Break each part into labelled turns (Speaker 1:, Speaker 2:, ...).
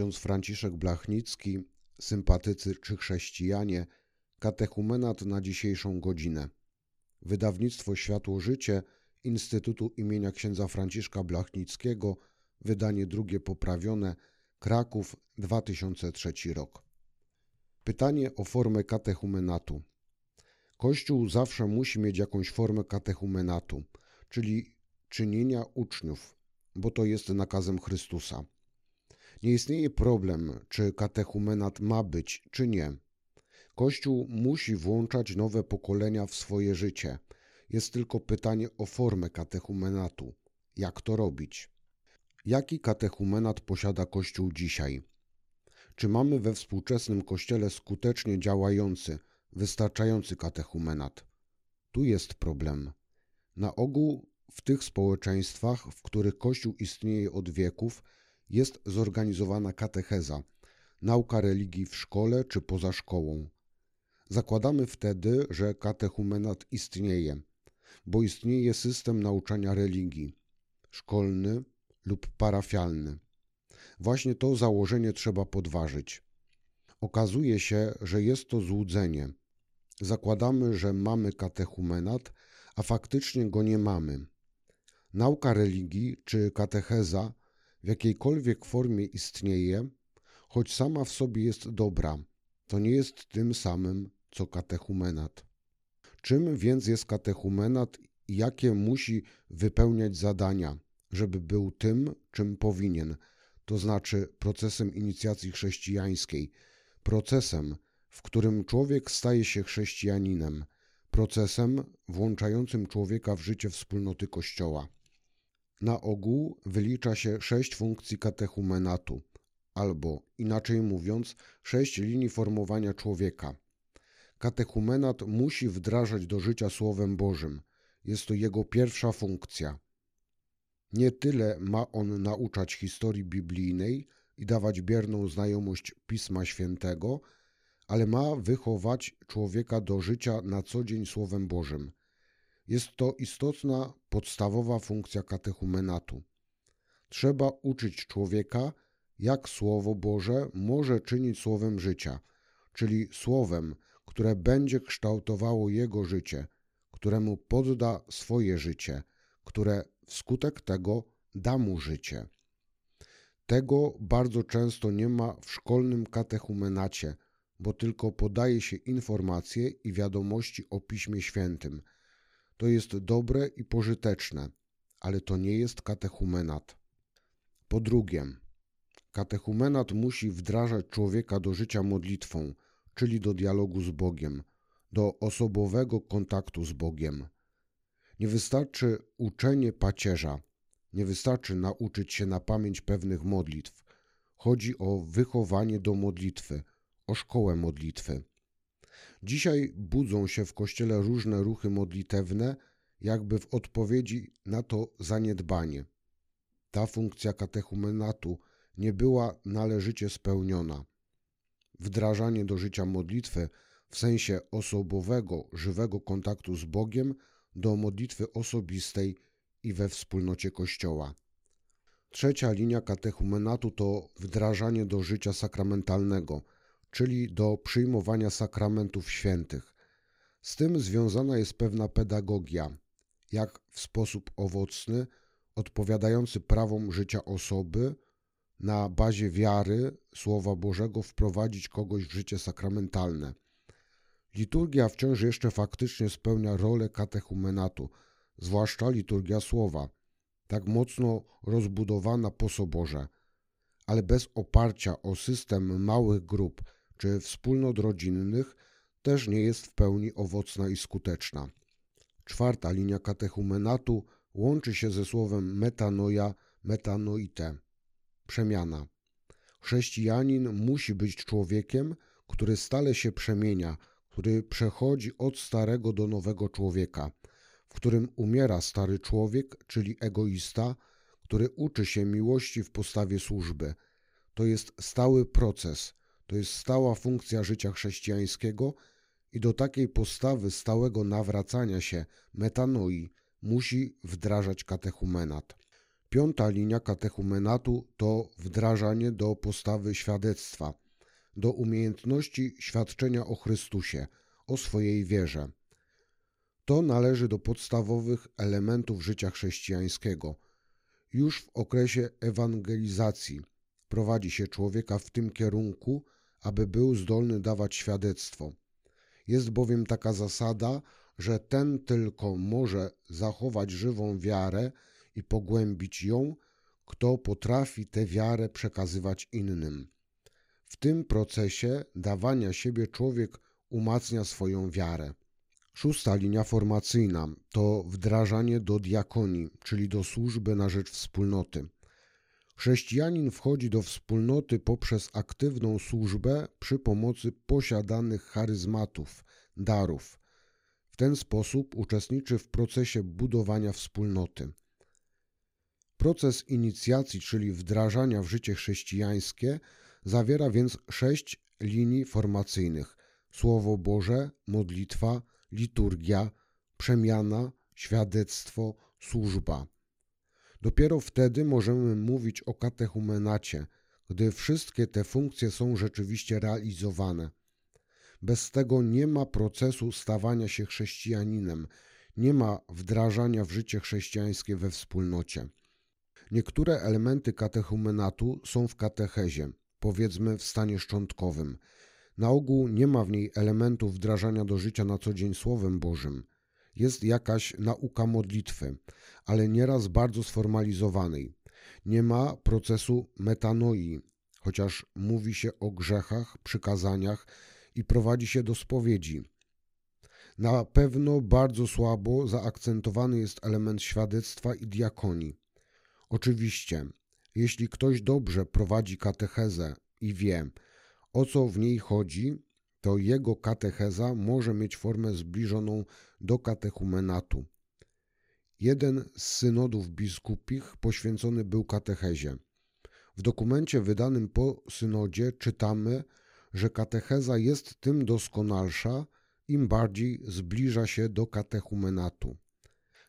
Speaker 1: ksiądz Franciszek Blachnicki, sympatycy czy chrześcijanie, katechumenat na dzisiejszą godzinę. Wydawnictwo Światło Życie Instytutu imienia księdza Franciszka Blachnickiego, wydanie drugie poprawione, Kraków 2003 rok. Pytanie o formę katechumenatu. Kościół zawsze musi mieć jakąś formę katechumenatu, czyli czynienia uczniów, bo to jest nakazem Chrystusa. Nie istnieje problem, czy katechumenat ma być, czy nie. Kościół musi włączać nowe pokolenia w swoje życie. Jest tylko pytanie o formę katechumenatu. Jak to robić? Jaki katechumenat posiada Kościół dzisiaj? Czy mamy we współczesnym Kościele skutecznie działający, wystarczający katechumenat? Tu jest problem. Na ogół w tych społeczeństwach, w których Kościół istnieje od wieków, jest zorganizowana katecheza, nauka religii w szkole czy poza szkołą. Zakładamy wtedy, że katechumenat istnieje, bo istnieje system nauczania religii szkolny lub parafialny. Właśnie to założenie trzeba podważyć. Okazuje się, że jest to złudzenie. Zakładamy, że mamy katechumenat, a faktycznie go nie mamy. Nauka religii czy katecheza w jakiejkolwiek formie istnieje, choć sama w sobie jest dobra, to nie jest tym samym co katechumenat. Czym więc jest katechumenat i jakie musi wypełniać zadania, żeby był tym, czym powinien, to znaczy procesem inicjacji chrześcijańskiej, procesem, w którym człowiek staje się chrześcijaninem, procesem włączającym człowieka w życie wspólnoty Kościoła. Na ogół wylicza się sześć funkcji katechumenatu, albo inaczej mówiąc, sześć linii formowania człowieka. Katechumenat musi wdrażać do życia Słowem Bożym. Jest to jego pierwsza funkcja. Nie tyle ma on nauczać historii biblijnej i dawać bierną znajomość Pisma Świętego, ale ma wychować człowieka do życia na co dzień Słowem Bożym. Jest to istotna, podstawowa funkcja katechumenatu. Trzeba uczyć człowieka, jak Słowo Boże może czynić słowem życia, czyli słowem, które będzie kształtowało jego życie, któremu podda swoje życie, które wskutek tego da mu życie. Tego bardzo często nie ma w szkolnym katechumenacie, bo tylko podaje się informacje i wiadomości o Piśmie Świętym – to jest dobre i pożyteczne, ale to nie jest katechumenat. Po drugie, katechumenat musi wdrażać człowieka do życia modlitwą, czyli do dialogu z Bogiem, do osobowego kontaktu z Bogiem. Nie wystarczy uczenie pacierza, nie wystarczy nauczyć się na pamięć pewnych modlitw. Chodzi o wychowanie do modlitwy, o szkołę modlitwy. Dzisiaj budzą się w kościele różne ruchy modlitewne, jakby w odpowiedzi na to zaniedbanie. Ta funkcja katechumenatu nie była należycie spełniona. Wdrażanie do życia modlitwy w sensie osobowego, żywego kontaktu z Bogiem do modlitwy osobistej i we wspólnocie Kościoła. Trzecia linia katechumenatu to wdrażanie do życia sakramentalnego – czyli do przyjmowania sakramentów świętych. Z tym związana jest pewna pedagogia, jak w sposób owocny, odpowiadający prawom życia osoby, na bazie wiary Słowa Bożego wprowadzić kogoś w życie sakramentalne. Liturgia wciąż jeszcze faktycznie spełnia rolę katechumenatu, zwłaszcza liturgia słowa, tak mocno rozbudowana po soborze, ale bez oparcia o system małych grup czy wspólnot rodzinnych też nie jest w pełni owocna i skuteczna. Czwarta linia katechumenatu łączy się ze słowem metanoia, metanoite, przemiana. Chrześcijanin musi być człowiekiem, który stale się przemienia, który przechodzi od starego do nowego człowieka, w którym umiera stary człowiek, czyli egoista, który uczy się miłości w postawie służby. To jest stały proces, to jest stała funkcja życia chrześcijańskiego i do takiej postawy stałego nawracania się, metanoi, musi wdrażać katechumenat. Piąta linia katechumenatu to wdrażanie do postawy świadectwa, do umiejętności świadczenia o Chrystusie, o swojej wierze. To należy do podstawowych elementów życia chrześcijańskiego. Już w okresie ewangelizacji prowadzi się człowieka w tym kierunku, aby był zdolny dawać świadectwo. Jest bowiem taka zasada, że ten tylko może zachować żywą wiarę i pogłębić ją, kto potrafi tę wiarę przekazywać innym. W tym procesie dawania siebie człowiek umacnia swoją wiarę. Szósta linia formacyjna to wdrażanie do diakonii, czyli do służby na rzecz wspólnoty. Chrześcijanin wchodzi do wspólnoty poprzez aktywną służbę przy pomocy posiadanych charyzmatów, darów. W ten sposób uczestniczy w procesie budowania wspólnoty. Proces inicjacji, czyli wdrażania w życie chrześcijańskie, zawiera więc sześć linii formacyjnych: Słowo Boże, modlitwa, liturgia, przemiana, świadectwo, służba. Dopiero wtedy możemy mówić o katechumenacie, gdy wszystkie te funkcje są rzeczywiście realizowane. Bez tego nie ma procesu stawania się chrześcijaninem, nie ma wdrażania w życie chrześcijańskie we wspólnocie. Niektóre elementy katechumenatu są w katechezie, powiedzmy w stanie szczątkowym. Na ogół nie ma w niej elementów wdrażania do życia na co dzień Słowem Bożym. Jest jakaś nauka modlitwy, ale nieraz bardzo sformalizowanej. Nie ma procesu metanoi, chociaż mówi się o grzechach, przykazaniach i prowadzi się do spowiedzi. Na pewno bardzo słabo zaakcentowany jest element świadectwa i diakonii. Oczywiście, jeśli ktoś dobrze prowadzi katechezę i wie, o co w niej chodzi, to jego katecheza może mieć formę zbliżoną do katechumenatu. Jeden z synodów biskupich poświęcony był katechezie. W dokumencie wydanym po synodzie czytamy, że katecheza jest tym doskonalsza, im bardziej zbliża się do katechumenatu.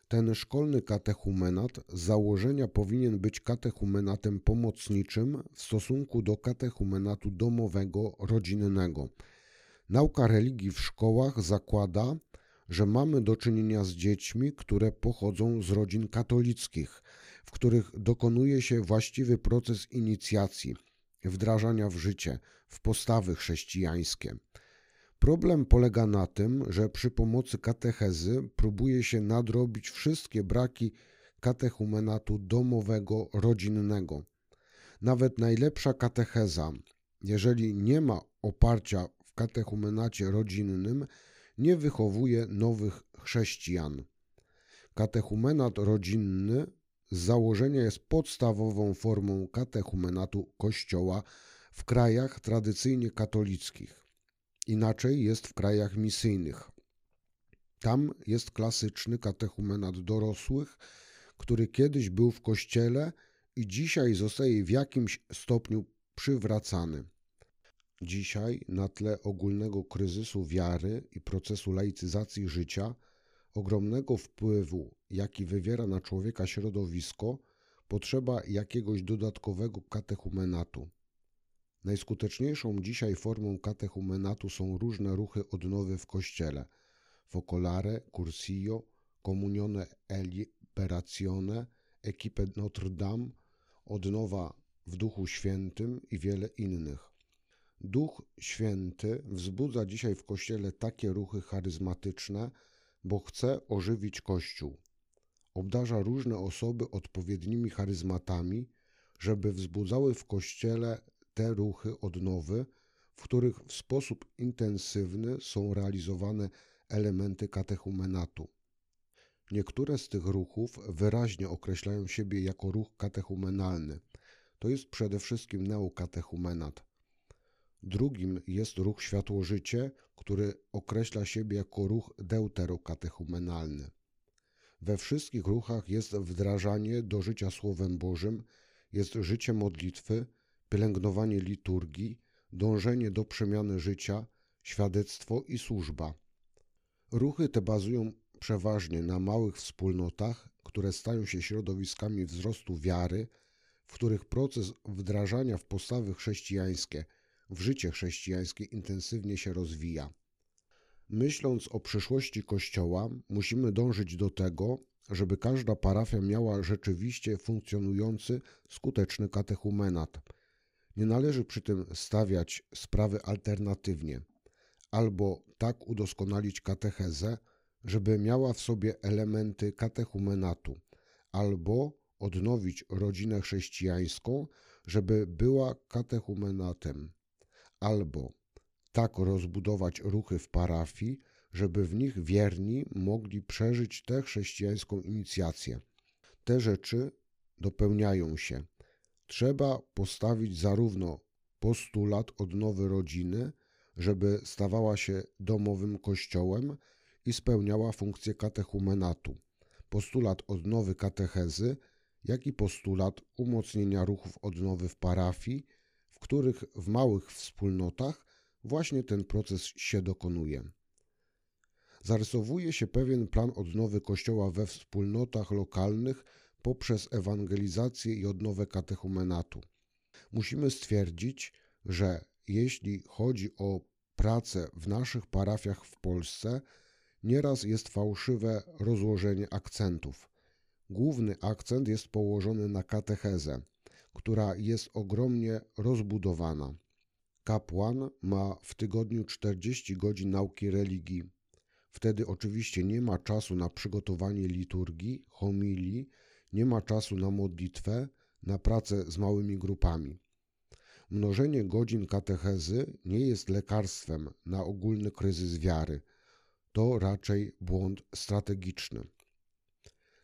Speaker 1: Ten szkolny katechumenat z założenia powinien być katechumenatem pomocniczym w stosunku do katechumenatu domowego, rodzinnego. Nauka religii w szkołach zakłada, że mamy do czynienia z dziećmi, które pochodzą z rodzin katolickich, w których dokonuje się właściwy proces inicjacji, wdrażania w życie, w postawy chrześcijańskie. Problem polega na tym, że przy pomocy katechezy próbuje się nadrobić wszystkie braki katechumenatu domowego, rodzinnego. Nawet najlepsza katecheza, jeżeli nie ma oparcia w katechumenacie rodzinnym, nie wychowuje nowych chrześcijan. Katechumenat rodzinny z założenia jest podstawową formą katechumenatu Kościoła w krajach tradycyjnie katolickich. Inaczej jest w krajach misyjnych. Tam jest klasyczny katechumenat dorosłych, który kiedyś był w kościele i dzisiaj zostaje w jakimś stopniu przywracany. Dzisiaj, na tle ogólnego kryzysu wiary i procesu laicyzacji życia, ogromnego wpływu, jaki wywiera na człowieka środowisko, potrzeba jakiegoś dodatkowego katechumenatu. Najskuteczniejszą dzisiaj formą katechumenatu są różne ruchy odnowy w Kościele Focolare, Cursillo, Comunione e Liberazione, Equipe Notre Dame, Odnowa w Duchu Świętym i wiele innych. Duch Święty wzbudza dzisiaj w Kościele takie ruchy charyzmatyczne, bo chce ożywić Kościół. Obdarza różne osoby odpowiednimi charyzmatami, żeby wzbudzały w Kościele te ruchy odnowy, w których w sposób intensywny są realizowane elementy katechumenatu. Niektóre z tych ruchów wyraźnie określają siebie jako ruch katechumenalny. To jest przede wszystkim neokatechumenat. Drugim jest ruch światłożycie, który określa siebie jako ruch deuterokatechumenalny. We wszystkich ruchach jest wdrażanie do życia Słowem Bożym, jest życie modlitwy, pielęgnowanie liturgii, dążenie do przemiany życia, świadectwo i służba. Ruchy te bazują przeważnie na małych wspólnotach, które stają się środowiskami wzrostu wiary, w których proces wdrażania w postawy chrześcijańskie, w życie chrześcijańskie intensywnie się rozwija. Myśląc o przyszłości Kościoła, musimy dążyć do tego, żeby każda parafia miała rzeczywiście funkcjonujący, skuteczny katechumenat. Nie należy przy tym stawiać sprawy alternatywnie, albo tak udoskonalić katechezę, żeby miała w sobie elementy katechumenatu, albo odnowić rodzinę chrześcijańską, żeby była katechumenatem, albo tak rozbudować ruchy w parafii, żeby w nich wierni mogli przeżyć tę chrześcijańską inicjację. Te rzeczy dopełniają się. Trzeba postawić zarówno postulat odnowy rodziny, żeby stawała się domowym kościołem i spełniała funkcję katechumenatu, postulat odnowy katechezy, jak i postulat umocnienia ruchów odnowy w parafii, których w małych wspólnotach właśnie ten proces się dokonuje. Zarysowuje się pewien plan odnowy Kościoła we wspólnotach lokalnych poprzez ewangelizację i odnowę katechumenatu. Musimy stwierdzić, że jeśli chodzi o pracę w naszych parafiach w Polsce, nieraz jest fałszywe rozłożenie akcentów. Główny akcent jest położony na katechezę, która jest ogromnie rozbudowana. Kapłan ma w tygodniu 40 godzin nauki religii. Wtedy oczywiście nie ma czasu na przygotowanie liturgii, homilii, nie ma czasu na modlitwę, na pracę z małymi grupami. Mnożenie godzin katechezy nie jest lekarstwem na ogólny kryzys wiary. To raczej błąd strategiczny.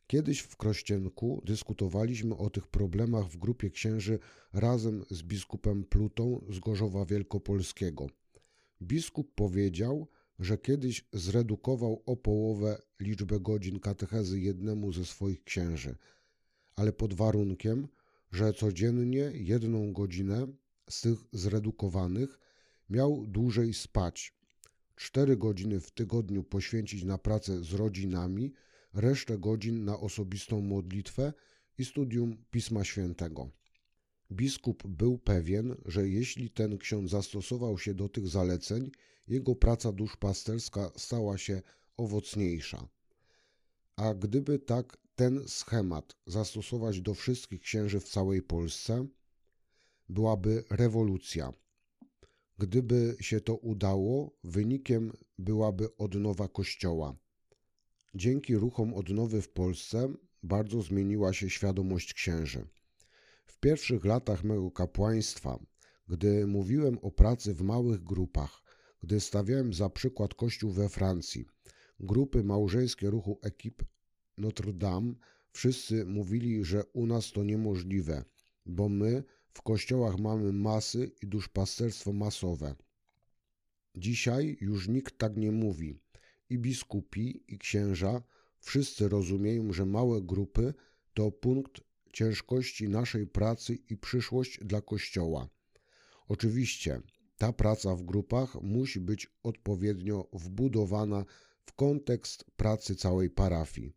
Speaker 1: Kiedyś w Krościenku dyskutowaliśmy o tych problemach w grupie księży razem z biskupem Plutą z Gorzowa Wielkopolskiego. Biskup powiedział, że kiedyś zredukował o połowę liczbę godzin katechezy jednemu ze swoich księży, ale pod warunkiem, że codziennie jedną godzinę z tych zredukowanych miał dłużej spać. Cztery godziny w tygodniu poświęcić na pracę z rodzinami, resztę godzin na osobistą modlitwę i studium Pisma Świętego. Biskup był pewien, że jeśli ten ksiądz zastosował się do tych zaleceń, jego praca duszpasterska stała się owocniejsza. A gdyby tak ten schemat zastosować do wszystkich księży w całej Polsce, byłaby rewolucja. Gdyby się to udało, wynikiem byłaby odnowa Kościoła. Dzięki ruchom odnowy w Polsce bardzo zmieniła się świadomość księży. W pierwszych latach mego kapłaństwa, gdy mówiłem o pracy w małych grupach, gdy stawiałem za przykład kościół we Francji, grupy małżeńskie ruchu Ekip Notre Dame, wszyscy mówili, że u nas to niemożliwe, bo my w kościołach mamy masy i duszpasterstwo masowe. Dzisiaj już nikt tak nie mówi. I biskupi, i księża wszyscy rozumieją, że małe grupy to punkt ciężkości naszej pracy i przyszłość dla Kościoła. Oczywiście ta praca w grupach musi być odpowiednio wbudowana w kontekst pracy całej parafii.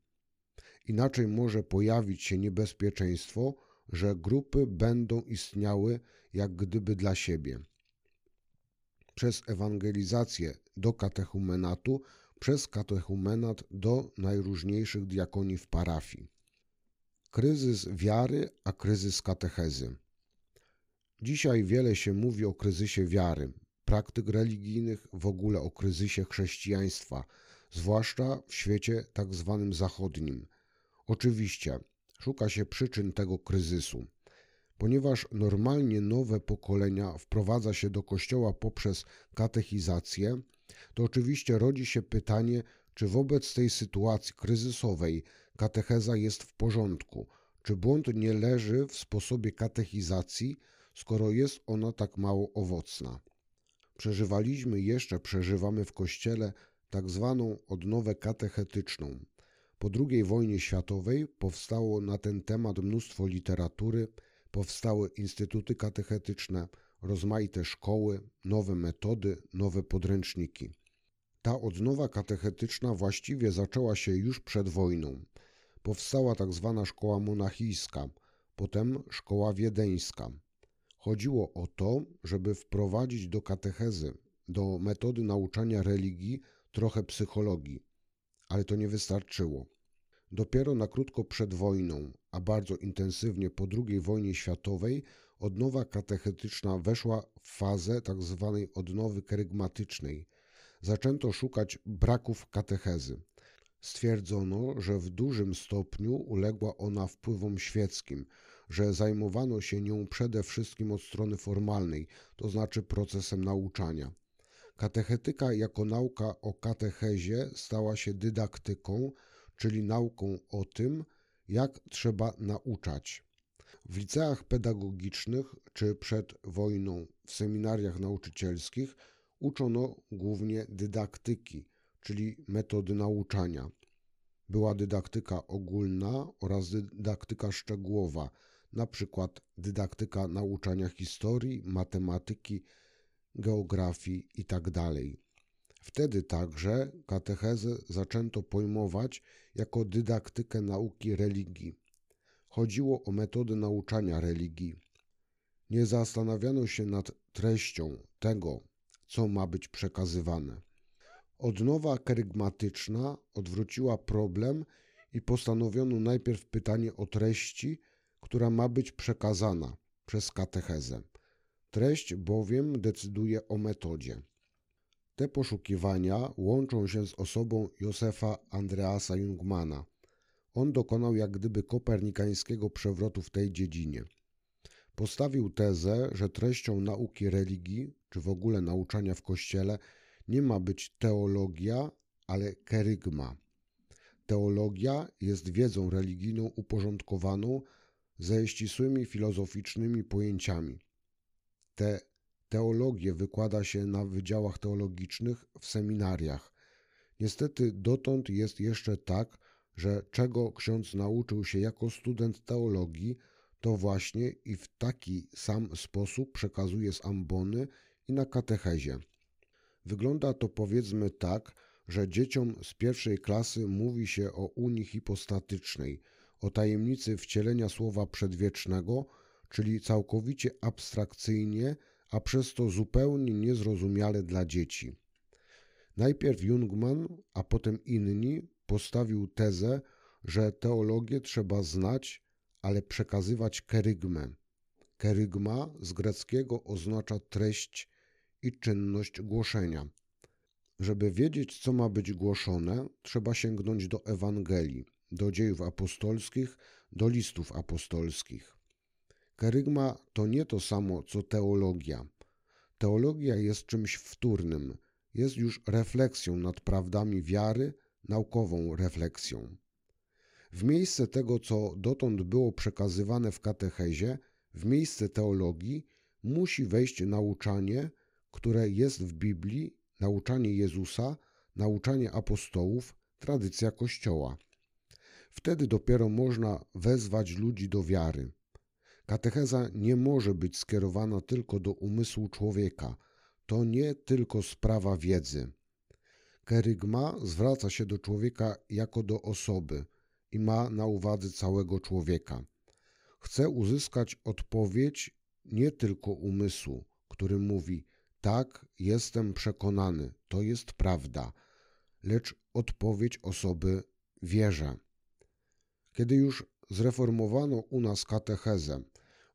Speaker 1: Inaczej może pojawić się niebezpieczeństwo, że grupy będą istniały jak gdyby dla siebie. Przez ewangelizację do katechumenatu, przez katechumenat do najróżniejszych diakonii w parafii. Kryzys wiary, a kryzys katechezy. Dzisiaj wiele się mówi o kryzysie wiary, praktyk religijnych, w ogóle o kryzysie chrześcijaństwa, zwłaszcza w świecie tak zwanym zachodnim. Oczywiście szuka się przyczyn tego kryzysu. Ponieważ normalnie nowe pokolenia wprowadza się do kościoła poprzez katechizację, to oczywiście rodzi się pytanie, czy wobec tej sytuacji kryzysowej katecheza jest w porządku, czy błąd nie leży w sposobie katechizacji, skoro jest ona tak mało owocna. Przeżywaliśmy jeszcze, przeżywamy w kościele tak zwaną odnowę katechetyczną. Po II wojnie światowej powstało na ten temat mnóstwo literatury, powstały instytuty katechetyczne, rozmaite szkoły, nowe metody, nowe podręczniki. Ta odnowa katechetyczna właściwie zaczęła się już przed wojną. Powstała tak zwana szkoła monachijska, potem szkoła wiedeńska. Chodziło o to, żeby wprowadzić do katechezy, do metody nauczania religii trochę psychologii, ale to nie wystarczyło. Dopiero na krótko przed wojną, a bardzo intensywnie po II wojnie światowej, odnowa katechetyczna weszła w fazę tzw. Tak odnowy kerygmatycznej. Zaczęto szukać braków katechezy. Stwierdzono, że w dużym stopniu uległa ona wpływom świeckim, że zajmowano się nią przede wszystkim od strony formalnej, to znaczy procesem nauczania. Katechetyka jako nauka o katechezie stała się dydaktyką, czyli nauką o tym, jak trzeba nauczać. W liceach pedagogicznych czy przed wojną w seminariach nauczycielskich uczono głównie dydaktyki, czyli metody nauczania. Była dydaktyka ogólna oraz dydaktyka szczegółowa, na przykład dydaktyka nauczania historii, matematyki, geografii itd. Tak Wtedy także katechezę zaczęto pojmować jako dydaktykę nauki religii. Chodziło o metody nauczania religii. Nie zastanawiano się nad treścią tego, co ma być przekazywane. Odnowa kerygmatyczna odwróciła problem i postanowiono najpierw pytanie o treści, która ma być przekazana przez katechezę. Treść bowiem decyduje o metodzie. Te poszukiwania łączą się z osobą Józefa Andreasa Jungmana. On dokonał jak gdyby kopernikańskiego przewrotu w tej dziedzinie. Postawił tezę, że treścią nauki religii, czy w ogóle nauczania w kościele, nie ma być teologia, ale kerygma. Teologia jest wiedzą religijną uporządkowaną ze ścisłymi filozoficznymi pojęciami. Te teologię wykłada się na wydziałach teologicznych w seminariach. Niestety dotąd jest jeszcze tak, że czego ksiądz nauczył się jako student teologii, to właśnie i w taki sam sposób przekazuje z ambony i na katechezie. Wygląda to powiedzmy tak, że dzieciom z pierwszej klasy mówi się o unii hipostatycznej, o tajemnicy wcielenia słowa przedwiecznego, czyli całkowicie abstrakcyjnie, a przez to zupełnie niezrozumiale dla dzieci. Najpierw Jungmann, a potem inni postawił tezę, że teologię trzeba znać, ale przekazywać kerygmę. Kerygma z greckiego oznacza treść i czynność głoszenia. Żeby wiedzieć, co ma być głoszone, trzeba sięgnąć do Ewangelii, do dziejów apostolskich, do listów apostolskich. Kerygma to nie to samo co teologia. Teologia jest czymś wtórnym, jest już refleksją nad prawdami wiary, naukową refleksją. W miejsce tego, co dotąd było przekazywane w katechezie, w miejsce teologii, musi wejść nauczanie, które jest w Biblii, nauczanie Jezusa, nauczanie apostołów, tradycja Kościoła. Wtedy dopiero można wezwać ludzi do wiary. Katecheza nie może być skierowana tylko do umysłu człowieka. To nie tylko sprawa wiedzy. Kerygma zwraca się do człowieka jako do osoby i ma na uwadze całego człowieka. Chce uzyskać odpowiedź nie tylko umysłu, który mówi: Tak, jestem przekonany, to jest prawda, lecz odpowiedź osoby wierzę. Kiedy już zreformowano u nas katechezę,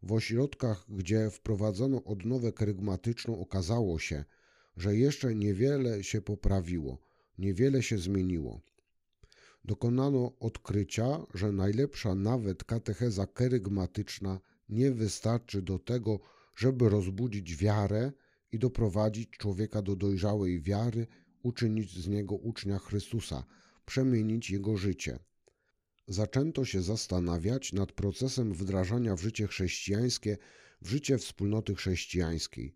Speaker 1: w ośrodkach, gdzie wprowadzono odnowę kerygmatyczną, okazało się, że jeszcze niewiele się poprawiło, niewiele się zmieniło. Dokonano odkrycia, że najlepsza nawet katecheza kerygmatyczna nie wystarczy do tego, żeby rozbudzić wiarę i doprowadzić człowieka do dojrzałej wiary, uczynić z niego ucznia Chrystusa, przemienić jego życie zaczęto się zastanawiać nad procesem wdrażania w życie chrześcijańskie, w życie wspólnoty chrześcijańskiej.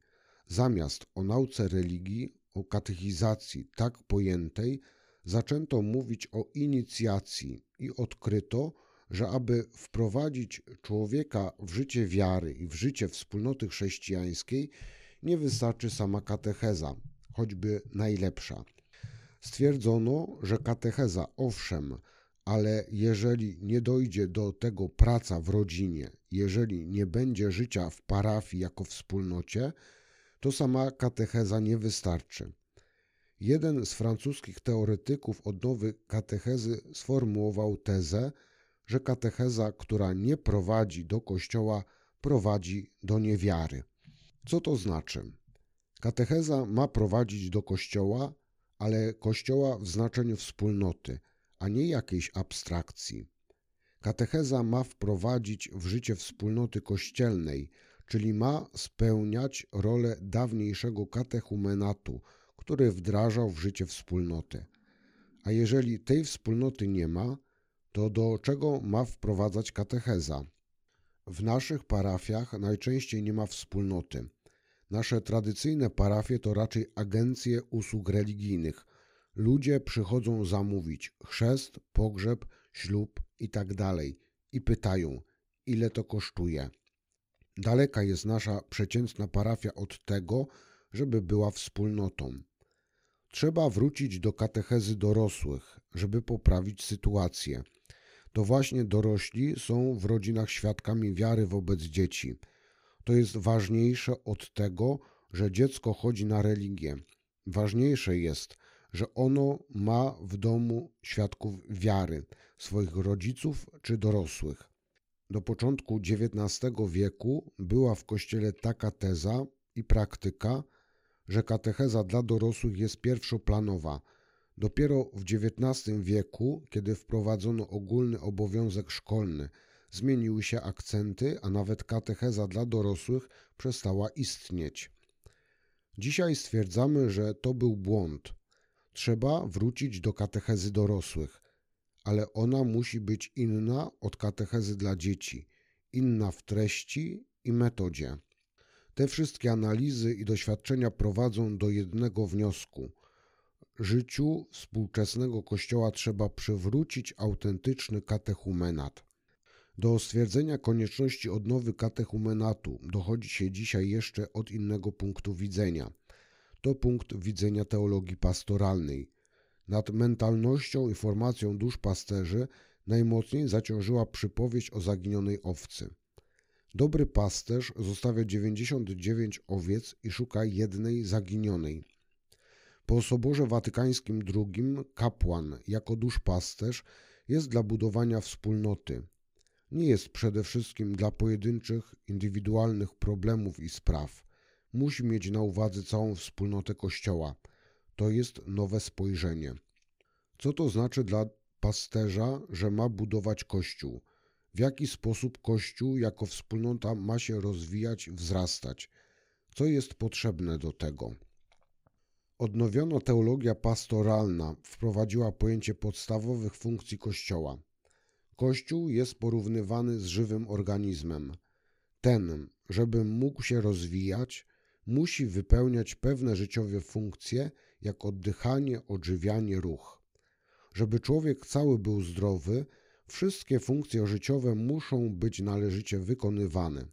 Speaker 1: Zamiast o nauce religii, o katechizacji tak pojętej, zaczęto mówić o inicjacji i odkryto, że aby wprowadzić człowieka w życie wiary i w życie wspólnoty chrześcijańskiej, nie wystarczy sama katecheza, choćby najlepsza. Stwierdzono, że katecheza owszem, ale jeżeli nie dojdzie do tego praca w rodzinie, jeżeli nie będzie życia w parafii jako wspólnocie, to sama katecheza nie wystarczy. Jeden z francuskich teoretyków odnowy katechezy sformułował tezę, że katecheza, która nie prowadzi do kościoła, prowadzi do niewiary. Co to znaczy? Katecheza ma prowadzić do kościoła, ale kościoła w znaczeniu wspólnoty, a nie jakiejś abstrakcji. Katecheza ma wprowadzić w życie wspólnoty kościelnej, czyli ma spełniać rolę dawniejszego katechumenatu, który wdrażał w życie wspólnoty. A jeżeli tej wspólnoty nie ma, to do czego ma wprowadzać katecheza? W naszych parafiach najczęściej nie ma wspólnoty. Nasze tradycyjne parafie to raczej agencje usług religijnych. Ludzie przychodzą zamówić chrzest, pogrzeb, ślub itd. Tak i pytają, ile to kosztuje. Daleka jest nasza przeciętna parafia od tego, żeby była wspólnotą. Trzeba wrócić do katechezy dorosłych, żeby poprawić sytuację. To właśnie dorośli są w rodzinach świadkami wiary wobec dzieci. To jest ważniejsze od tego, że dziecko chodzi na religię. Ważniejsze jest, że ono ma w domu świadków wiary, swoich rodziców czy dorosłych. Do początku XIX wieku była w kościele taka teza i praktyka, że katecheza dla dorosłych jest pierwszoplanowa. Dopiero w XIX wieku, kiedy wprowadzono ogólny obowiązek szkolny, zmieniły się akcenty, a nawet katecheza dla dorosłych przestała istnieć. Dzisiaj stwierdzamy, że to był błąd. Trzeba wrócić do katechezy dorosłych, ale ona musi być inna od katechezy dla dzieci, inna w treści i metodzie. Te wszystkie analizy i doświadczenia prowadzą do jednego wniosku. Życiu współczesnego Kościoła trzeba przywrócić autentyczny katechumenat. Do stwierdzenia konieczności odnowy katechumenatu dochodzi się dzisiaj jeszcze od innego punktu widzenia. To punkt widzenia teologii pastoralnej. Nad mentalnością i formacją dusz pasterzy najmocniej zaciążyła przypowieść o zaginionej owcy. Dobry pasterz zostawia 99 owiec i szuka jednej zaginionej. Po Soborze Watykańskim II kapłan jako duszpasterz jest dla budowania wspólnoty. Nie jest przede wszystkim dla pojedynczych, indywidualnych problemów i spraw. Musi mieć na uwadze całą wspólnotę Kościoła. To jest nowe spojrzenie. Co to znaczy dla pasterza, że ma budować Kościół? w jaki sposób Kościół jako wspólnota ma się rozwijać, wzrastać, co jest potrzebne do tego. Odnowiono teologia pastoralna wprowadziła pojęcie podstawowych funkcji Kościoła. Kościół jest porównywany z żywym organizmem. Ten, żeby mógł się rozwijać, musi wypełniać pewne życiowe funkcje, jak oddychanie, odżywianie, ruch. Żeby człowiek cały był zdrowy, Wszystkie funkcje życiowe muszą być należycie wykonywane.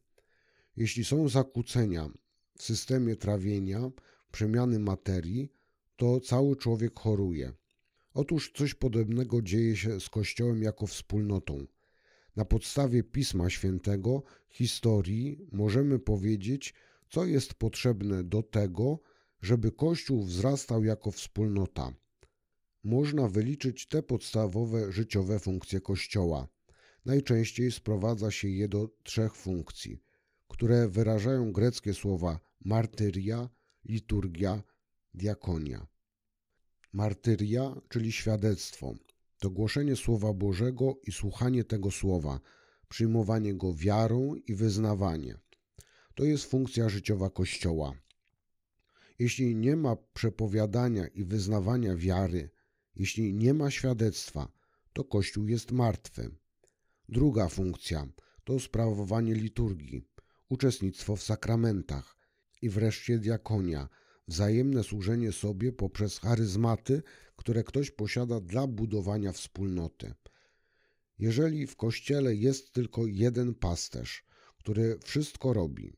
Speaker 1: Jeśli są zakłócenia w systemie trawienia, przemiany materii, to cały człowiek choruje. Otóż coś podobnego dzieje się z Kościołem jako wspólnotą. Na podstawie Pisma Świętego, historii, możemy powiedzieć, co jest potrzebne do tego, żeby Kościół wzrastał jako wspólnota można wyliczyć te podstawowe życiowe funkcje Kościoła. Najczęściej sprowadza się je do trzech funkcji, które wyrażają greckie słowa martyria, liturgia, diakonia. Martyria, czyli świadectwo, to głoszenie Słowa Bożego i słuchanie tego Słowa, przyjmowanie go wiarą i wyznawanie. To jest funkcja życiowa Kościoła. Jeśli nie ma przepowiadania i wyznawania wiary, jeśli nie ma świadectwa, to Kościół jest martwy. Druga funkcja to sprawowanie liturgii, uczestnictwo w sakramentach i wreszcie diakonia, wzajemne służenie sobie poprzez charyzmaty, które ktoś posiada dla budowania wspólnoty. Jeżeli w kościele jest tylko jeden pasterz, który wszystko robi,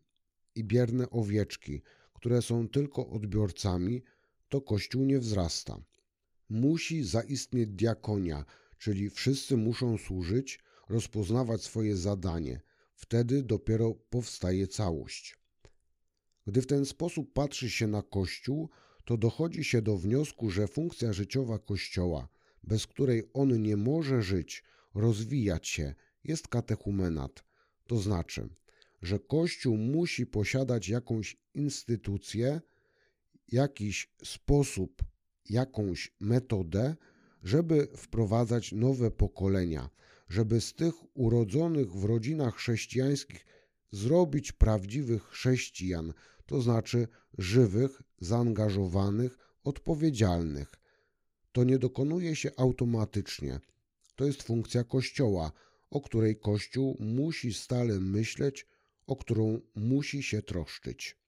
Speaker 1: i bierne owieczki, które są tylko odbiorcami, to kościół nie wzrasta. musi zaistnieć diakonia, czyli wszyscy muszą służyć, rozpoznawać swoje zadanie. Wtedy dopiero powstaje całość. Gdy w ten sposób patrzy się na Kościół, to dochodzi się do wniosku, że funkcja życiowa Kościoła, bez której on nie może żyć, rozwijać się, jest katechumenat. To znaczy, że Kościół musi posiadać jakąś instytucję, jakiś sposób, jakąś metodę, żeby wprowadzać nowe pokolenia, żeby z tych urodzonych w rodzinach chrześcijańskich zrobić prawdziwych chrześcijan, to znaczy żywych, zaangażowanych, odpowiedzialnych. To nie dokonuje się automatycznie. To jest funkcja Kościoła, o której Kościół musi stale myśleć, o którą musi się troszczyć.